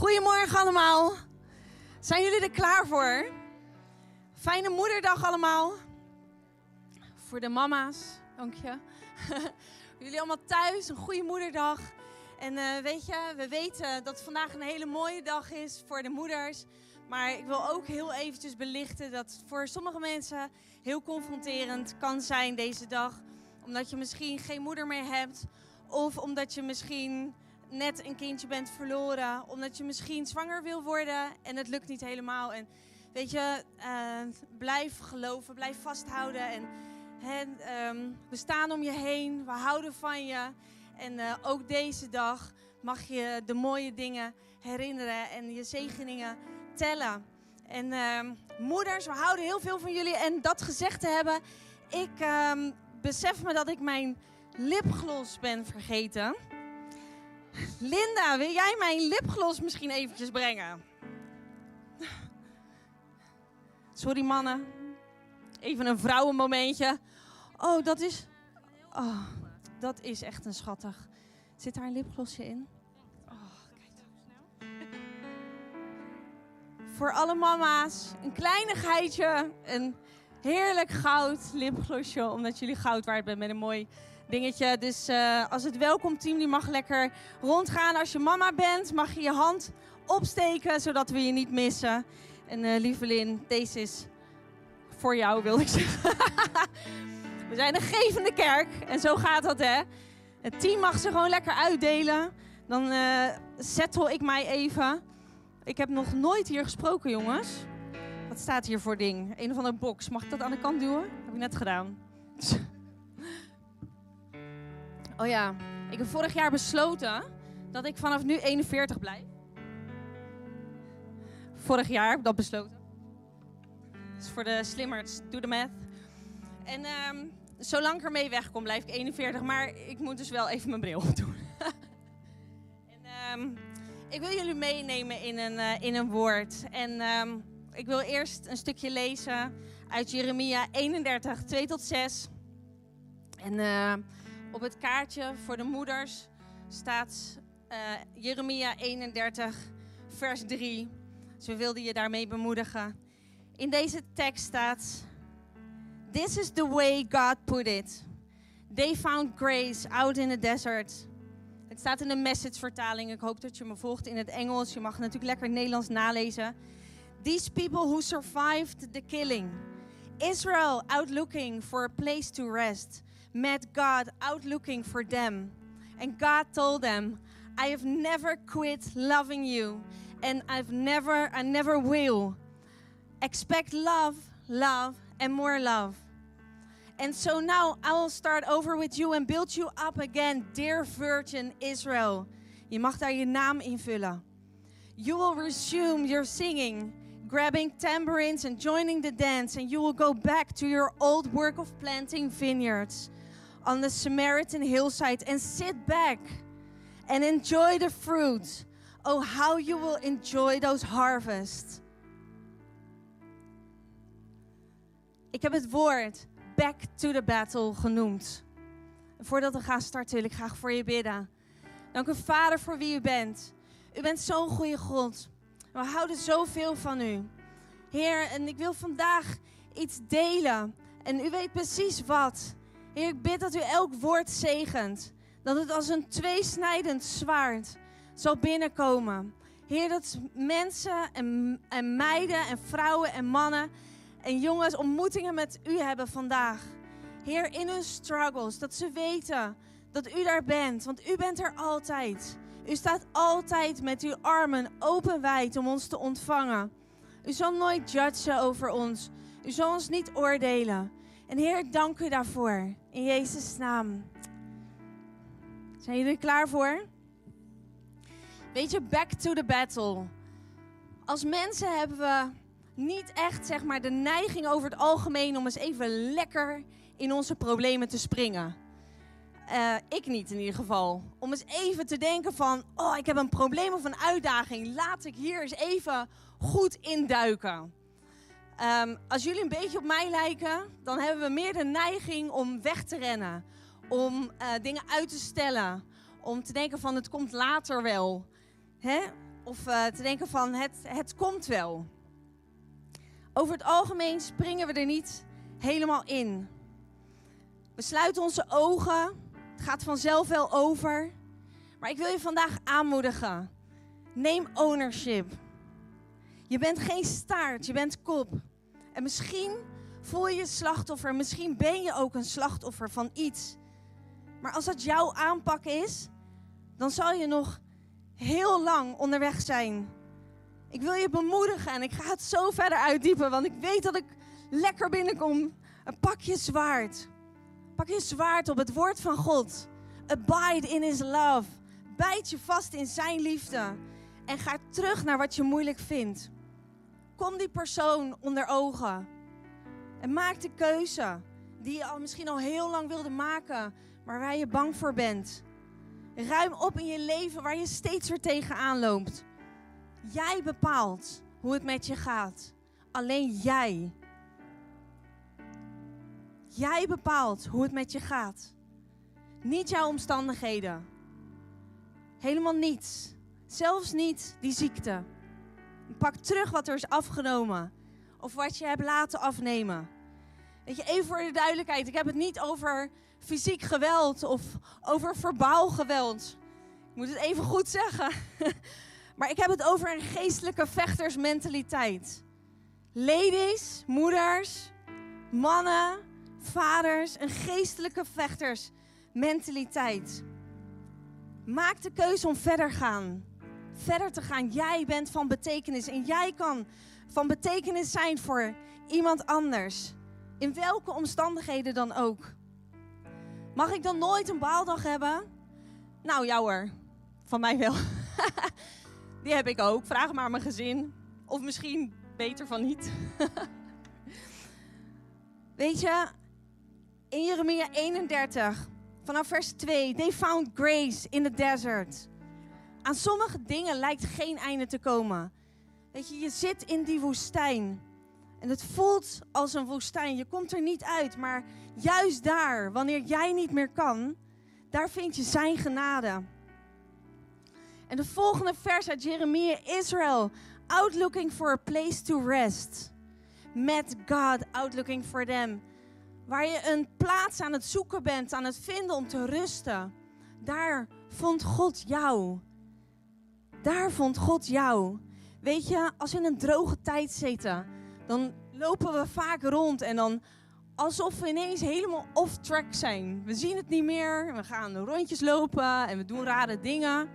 Goedemorgen allemaal. Zijn jullie er klaar voor? Fijne moederdag allemaal. Voor de mama's, dank je. jullie allemaal thuis, een goede moederdag. En uh, weet je, we weten dat vandaag een hele mooie dag is voor de moeders. Maar ik wil ook heel eventjes belichten dat het voor sommige mensen heel confronterend kan zijn deze dag. Omdat je misschien geen moeder meer hebt. Of omdat je misschien net een kindje bent verloren. Omdat je misschien zwanger wil worden en het lukt niet helemaal. En weet je, uh, blijf geloven, blijf vasthouden. En, um, we staan om je heen, we houden van je. En uh, ook deze dag mag je de mooie dingen herinneren en je zegeningen tellen. En uh, moeders, we houden heel veel van jullie. En dat gezegd te hebben, ik um, besef me dat ik mijn lipgloss ben vergeten. Linda, wil jij mijn lipgloss misschien eventjes brengen? Sorry mannen. Even een vrouwenmomentje. Oh, dat is... Oh, dat is echt een schattig. Zit daar een lipglossje in? Oh, kijk dan. Voor alle mama's, een kleinigheidje. Een heerlijk goud lipglossje. Omdat jullie goud waard bent met een mooi dingetje. Dus uh, als het welkomteam, die mag lekker rondgaan. Als je mama bent, mag je je hand opsteken, zodat we je niet missen. En uh, deze is voor jou, wilde ik zeggen. we zijn een gevende kerk en zo gaat dat, hè. Het team mag ze gewoon lekker uitdelen. Dan uh, settle ik mij even. Ik heb nog nooit hier gesproken, jongens. Wat staat hier voor ding? Een of andere box. Mag ik dat aan de kant duwen? heb ik net gedaan. Oh ja, ik heb vorig jaar besloten dat ik vanaf nu 41 blijf. Vorig jaar heb ik dat besloten. Is voor de slimmers, do the math. En um, zolang ik ermee wegkom, blijf ik 41. Maar ik moet dus wel even mijn bril doen. en, um, ik wil jullie meenemen in een, uh, in een woord. En um, ik wil eerst een stukje lezen uit Jeremia 31, 2 tot 6. En... Uh, op het kaartje voor de moeders staat uh, Jeremia 31, vers 3. Dus we wilden je daarmee bemoedigen. In deze tekst staat: This is the way God put it. They found grace out in the desert. Het staat in de message-vertaling. Ik hoop dat je me volgt in het Engels. Je mag natuurlijk lekker Nederlands nalezen. These people who survived the killing. Israel out looking for a place to rest met God out looking for them. And God told them, I have never quit loving you, and I've never, I never will. Expect love, love, and more love. And so now I will start over with you and build you up again, dear Virgin Israel. Je mag daar je naam invullen. You will resume your singing, grabbing tambourines and joining the dance, and you will go back to your old work of planting vineyards on the Samaritan hillside and sit back and enjoy the fruit. Oh, how you will enjoy those harvests. Ik heb het woord back to the battle genoemd. Voordat we gaan starten wil ik graag voor je bidden. Dank u Vader voor wie u bent. U bent zo'n goede God. We houden zoveel van u. Heer, en ik wil vandaag iets delen. En u weet precies wat. Heer, ik bid dat u elk woord zegent. Dat het als een tweesnijdend zwaard zal binnenkomen. Heer, dat mensen en, en meiden en vrouwen en mannen en jongens ontmoetingen met u hebben vandaag. Heer, in hun struggles, dat ze weten dat u daar bent, want u bent er altijd. U staat altijd met uw armen openwijd om ons te ontvangen. U zal nooit judgen over ons. U zal ons niet oordelen. En Heer, dank u daarvoor. In Jezus' naam. Zijn jullie klaar voor? Weet je, back to the battle. Als mensen hebben we niet echt zeg maar, de neiging over het algemeen om eens even lekker in onze problemen te springen. Uh, ik niet in ieder geval. Om eens even te denken van, oh ik heb een probleem of een uitdaging. Laat ik hier eens even goed induiken. Um, als jullie een beetje op mij lijken, dan hebben we meer de neiging om weg te rennen. Om uh, dingen uit te stellen. Om te denken van het komt later wel. Hè? Of eh, te denken van het, het komt wel. Over het algemeen springen we er niet helemaal in. We sluiten onze ogen. Het gaat vanzelf wel over. Maar ik wil je vandaag aanmoedigen. Neem ownership. Je bent geen staart, je bent kop. En misschien voel je je slachtoffer, misschien ben je ook een slachtoffer van iets. Maar als dat jouw aanpak is, dan zal je nog heel lang onderweg zijn. Ik wil je bemoedigen en ik ga het zo verder uitdiepen, want ik weet dat ik lekker binnenkom. Pak je zwaard. Pak je zwaard op het woord van God. Abide in his love. Bijt je vast in zijn liefde. En ga terug naar wat je moeilijk vindt. Kom die persoon onder ogen. En maak de keuze die je al misschien al heel lang wilde maken, maar waar je bang voor bent. Ruim op in je leven waar je steeds weer tegenaan loopt. Jij bepaalt hoe het met je gaat. Alleen jij. Jij bepaalt hoe het met je gaat. Niet jouw omstandigheden. Helemaal niets. Zelfs niet die ziekte. Pak terug wat er is afgenomen. Of wat je hebt laten afnemen. Weet je, even voor de duidelijkheid. Ik heb het niet over fysiek geweld of over verbaal geweld. Ik moet het even goed zeggen. Maar ik heb het over een geestelijke vechtersmentaliteit. Ladies, moeders, mannen, vaders, een geestelijke vechtersmentaliteit. Maak de keuze om verder gaan. Verder te gaan. Jij bent van betekenis en jij kan van betekenis zijn voor iemand anders. In welke omstandigheden dan ook. Mag ik dan nooit een baaldag hebben? Nou, jou hoor. Van mij wel. Die heb ik ook. Vraag maar mijn gezin. Of misschien beter van niet. Weet je, in Jeremia 31, vanaf vers 2, they found grace in the desert. Aan sommige dingen lijkt geen einde te komen. Weet je, je zit in die woestijn. En het voelt als een woestijn. Je komt er niet uit. Maar juist daar, wanneer jij niet meer kan, daar vind je zijn genade. En de volgende vers uit Jeremia, Israel, out looking for a place to rest. Met God, out looking for them. Waar je een plaats aan het zoeken bent, aan het vinden om te rusten. Daar vond God jou. Daar vond God jou. Weet je, als we in een droge tijd zitten, dan lopen we vaak rond en dan alsof we ineens helemaal off track zijn. We zien het niet meer, we gaan rondjes lopen en we doen rare dingen.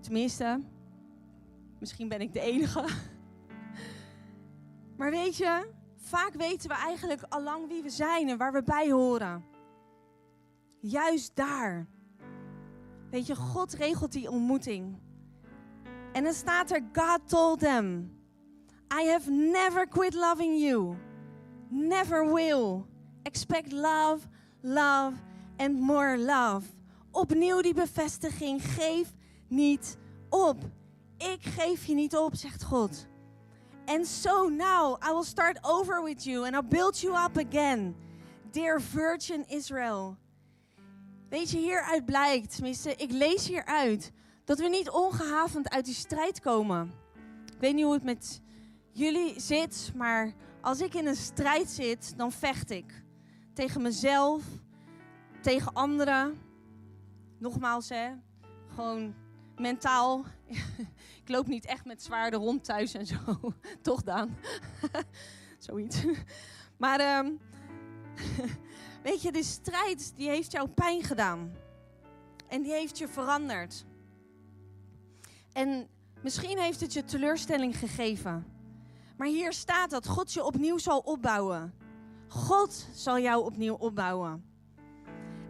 Tenminste, misschien ben ik de enige. Maar weet je, vaak weten we eigenlijk al lang wie we zijn en waar we bij horen. Juist daar. Weet je, God regelt die ontmoeting. En dan staat er, God told them, I have never quit loving you. Never will. Expect love, love and more love. Opnieuw die bevestiging, geef niet op. Ik geef je niet op, zegt God. And so now I will start over with you and I'll build you up again. Dear Virgin Israel. Weet je, hieruit blijkt, tenminste, ik lees hieruit, dat we niet ongehavend uit die strijd komen. Ik weet niet hoe het met jullie zit, maar als ik in een strijd zit, dan vecht ik. Tegen mezelf, tegen anderen. Nogmaals, hè, gewoon mentaal. ik loop niet echt met zwaarden rond thuis en zo. Toch, Daan? Zoiets. Maar ehm, weet je, de strijd die heeft jou pijn gedaan. En die heeft je veranderd. En misschien heeft het je teleurstelling gegeven. Maar hier staat dat God je opnieuw zal opbouwen. God zal jou opnieuw opbouwen.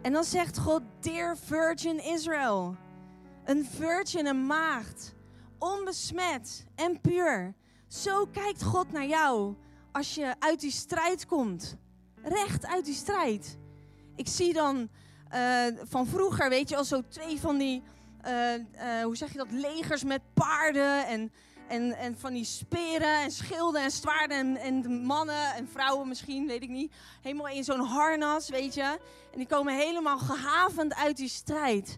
En dan zegt God, Dear Virgin Israel. Een virgin, een maagd. Onbesmet en puur. Zo kijkt God naar jou als je uit die strijd komt. Recht uit die strijd. Ik zie dan uh, van vroeger, weet je, al zo twee van die, uh, uh, hoe zeg je dat, legers met paarden en, en, en van die speren en schilden en zwaarden en, en mannen en vrouwen misschien, weet ik niet. Helemaal in zo'n harnas, weet je. En die komen helemaal gehavend uit die strijd.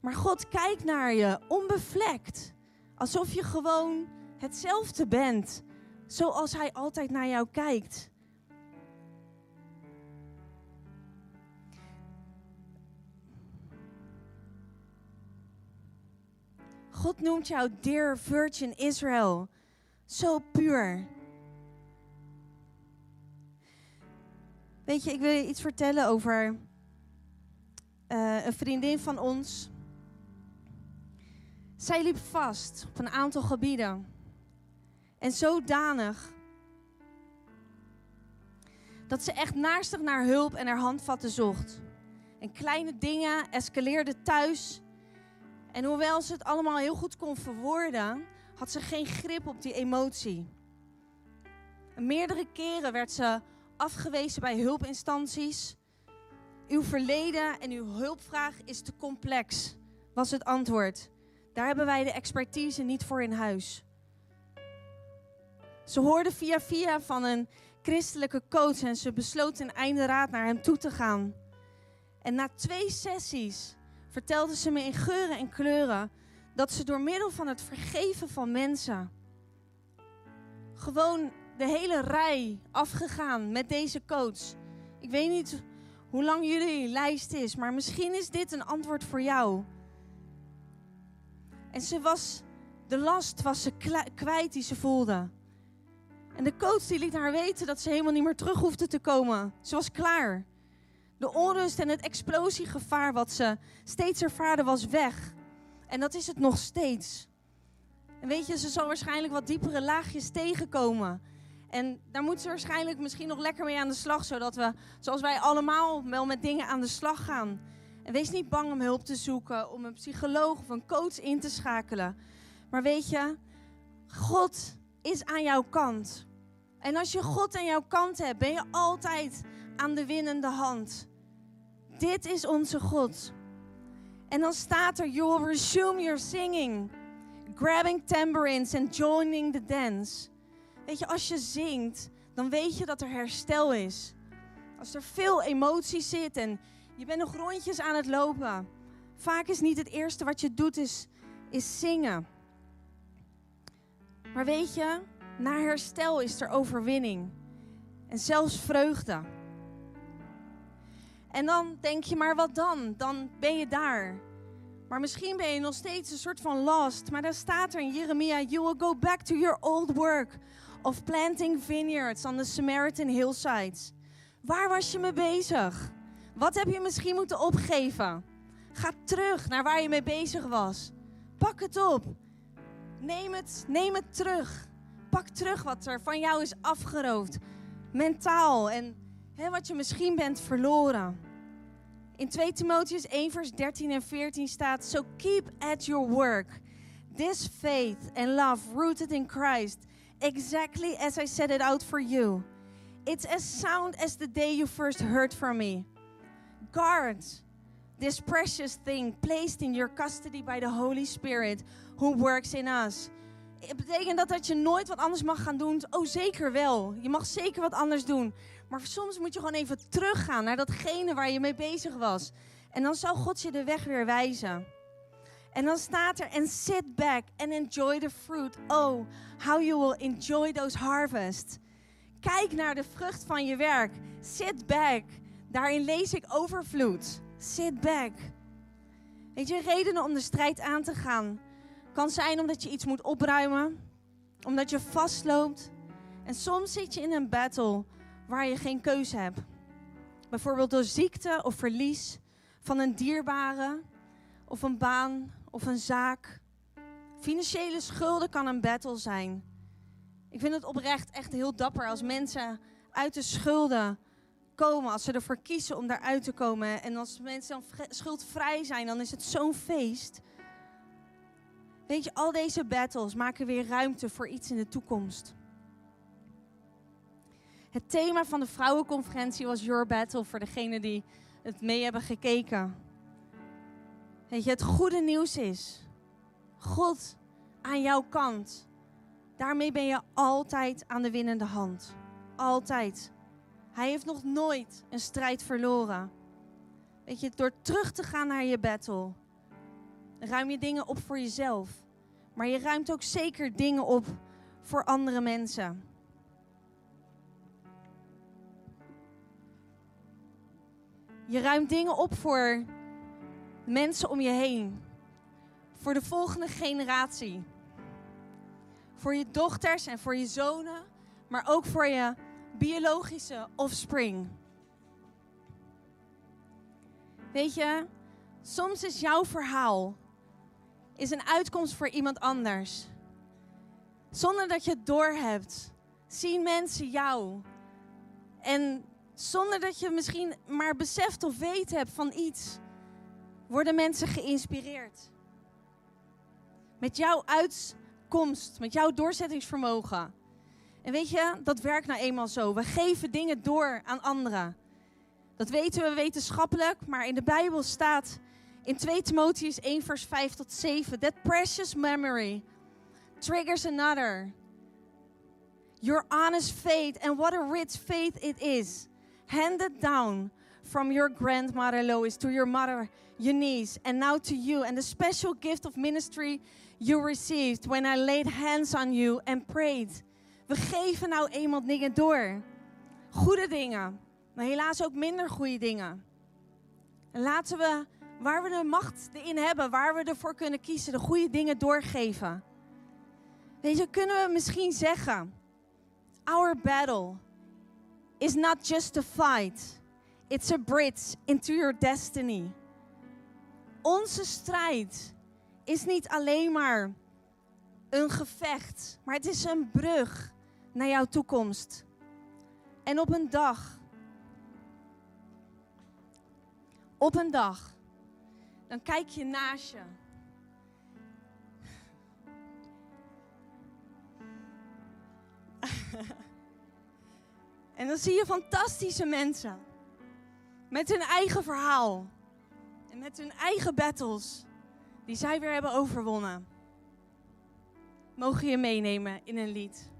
Maar God kijkt naar je, onbevlekt. Alsof je gewoon hetzelfde bent, zoals Hij altijd naar jou kijkt. God noemt jou Dear Virgin Israel. Zo puur. Weet je, ik wil je iets vertellen over uh, een vriendin van ons. Zij liep vast op een aantal gebieden. En zodanig dat ze echt naastig naar hulp en haar handvatten zocht. En kleine dingen escaleerden thuis. En hoewel ze het allemaal heel goed kon verwoorden, had ze geen grip op die emotie. Meerdere keren werd ze afgewezen bij hulpinstanties. Uw verleden en uw hulpvraag is te complex, was het antwoord. Daar hebben wij de expertise niet voor in huis. Ze hoorde via via van een christelijke coach en ze besloot een einde raad naar hem toe te gaan. En na twee sessies vertelde ze me in geuren en kleuren dat ze door middel van het vergeven van mensen gewoon de hele rij afgegaan met deze coach. Ik weet niet hoe lang jullie lijst is, maar misschien is dit een antwoord voor jou. En ze was, de last was ze kwijt die ze voelde. En de coach die liet haar weten dat ze helemaal niet meer terug hoefde te komen. Ze was klaar. De onrust en het explosiegevaar wat ze steeds ervaarde was weg. En dat is het nog steeds. En weet je, ze zal waarschijnlijk wat diepere laagjes tegenkomen. En daar moet ze waarschijnlijk misschien nog lekker mee aan de slag, zodat we, zoals wij allemaal, wel met dingen aan de slag gaan. En wees niet bang om hulp te zoeken, om een psycholoog of een coach in te schakelen. Maar weet je, God is aan jouw kant. En als je God aan jouw kant hebt, ben je altijd aan de winnende hand. Dit is onze God. En dan staat er, you will resume your singing, grabbing tambourines and joining the dance. Weet je, als je zingt, dan weet je dat er herstel is. Als er veel emotie zit en je bent nog rondjes aan het lopen. Vaak is niet het eerste wat je doet, is, is zingen. Maar weet je, na herstel is er overwinning. En zelfs vreugde. En dan denk je, maar wat dan? Dan ben je daar. Maar misschien ben je nog steeds een soort van lost. Maar daar staat er in Jeremia: You will go back to your old work of planting vineyards on the Samaritan hillsides. Waar was je mee bezig? Wat heb je misschien moeten opgeven? Ga terug naar waar je mee bezig was. Pak het op. Neem het, neem het terug. Pak terug wat er van jou is afgeroofd. Mentaal en wat je misschien bent verloren. In 2 Timotheus 1 vers 13 en 14 staat: So keep at your work. This faith and love rooted in Christ, exactly as I set it out for you. It's as sound as the day you first heard from me. Guard this precious thing placed in your custody by the Holy Spirit who works in us. Betekent dat dat je nooit wat anders mag gaan doen? Oh, zeker wel. Je mag zeker wat anders doen. Maar soms moet je gewoon even teruggaan naar datgene waar je mee bezig was. En dan zal God je de weg weer wijzen. En dan staat er, and sit back and enjoy the fruit. Oh, how you will enjoy those harvests. Kijk naar de vrucht van je werk. Sit back. Daarin lees ik overvloed. Sit back. Weet je, redenen om de strijd aan te gaan. Kan zijn omdat je iets moet opruimen. Omdat je vastloopt. En soms zit je in een battle waar je geen keuze hebt. Bijvoorbeeld door ziekte of verlies van een dierbare of een baan of een zaak. Financiële schulden kan een battle zijn. Ik vind het oprecht echt heel dapper als mensen uit de schulden komen, als ze ervoor kiezen om daaruit te komen. En als mensen dan schuldvrij zijn, dan is het zo'n feest. Weet je, al deze battles maken weer ruimte voor iets in de toekomst. Het thema van de vrouwenconferentie was Your Battle voor degenen die het mee hebben gekeken. Weet je, het goede nieuws is, God aan jouw kant. Daarmee ben je altijd aan de winnende hand. Altijd. Hij heeft nog nooit een strijd verloren. Weet je, door terug te gaan naar je battle, ruim je dingen op voor jezelf. Maar je ruimt ook zeker dingen op voor andere mensen. Je ruimt dingen op voor mensen om je heen. Voor de volgende generatie. Voor je dochters en voor je zonen, maar ook voor je biologische offspring. Weet je, soms is jouw verhaal is een uitkomst voor iemand anders. Zonder dat je het doorhebt, zien mensen jou. En zonder dat je misschien maar beseft of weet hebt van iets, worden mensen geïnspireerd. Met jouw uitkomst, met jouw doorzettingsvermogen. En weet je, dat werkt nou eenmaal zo. We geven dingen door aan anderen. Dat weten we wetenschappelijk, maar in de Bijbel staat in 2 Timotheus 1 vers 5 tot 7. That precious memory triggers another. Your honest faith and what a rich faith it is. Handed down from your grandmother Lois to your mother Eunice and now to you and the special gift of ministry you received when I laid hands on you and prayed. We geven nou eenmaal dingen door. Goede dingen, maar helaas ook minder goede dingen. En laten we, waar we de macht in hebben, waar we ervoor kunnen kiezen, de goede dingen doorgeven. Weet je, kunnen we misschien zeggen: Our battle is not just a fight, it's a bridge into your destiny. Onze strijd is niet alleen maar een gevecht, maar het is een brug naar jouw toekomst. En op een dag, op een dag, dan kijk je naast je. en dan zie je fantastische mensen. Met hun eigen verhaal. En met hun eigen battles. Die zij weer hebben overwonnen. Mogen je meenemen in een lied.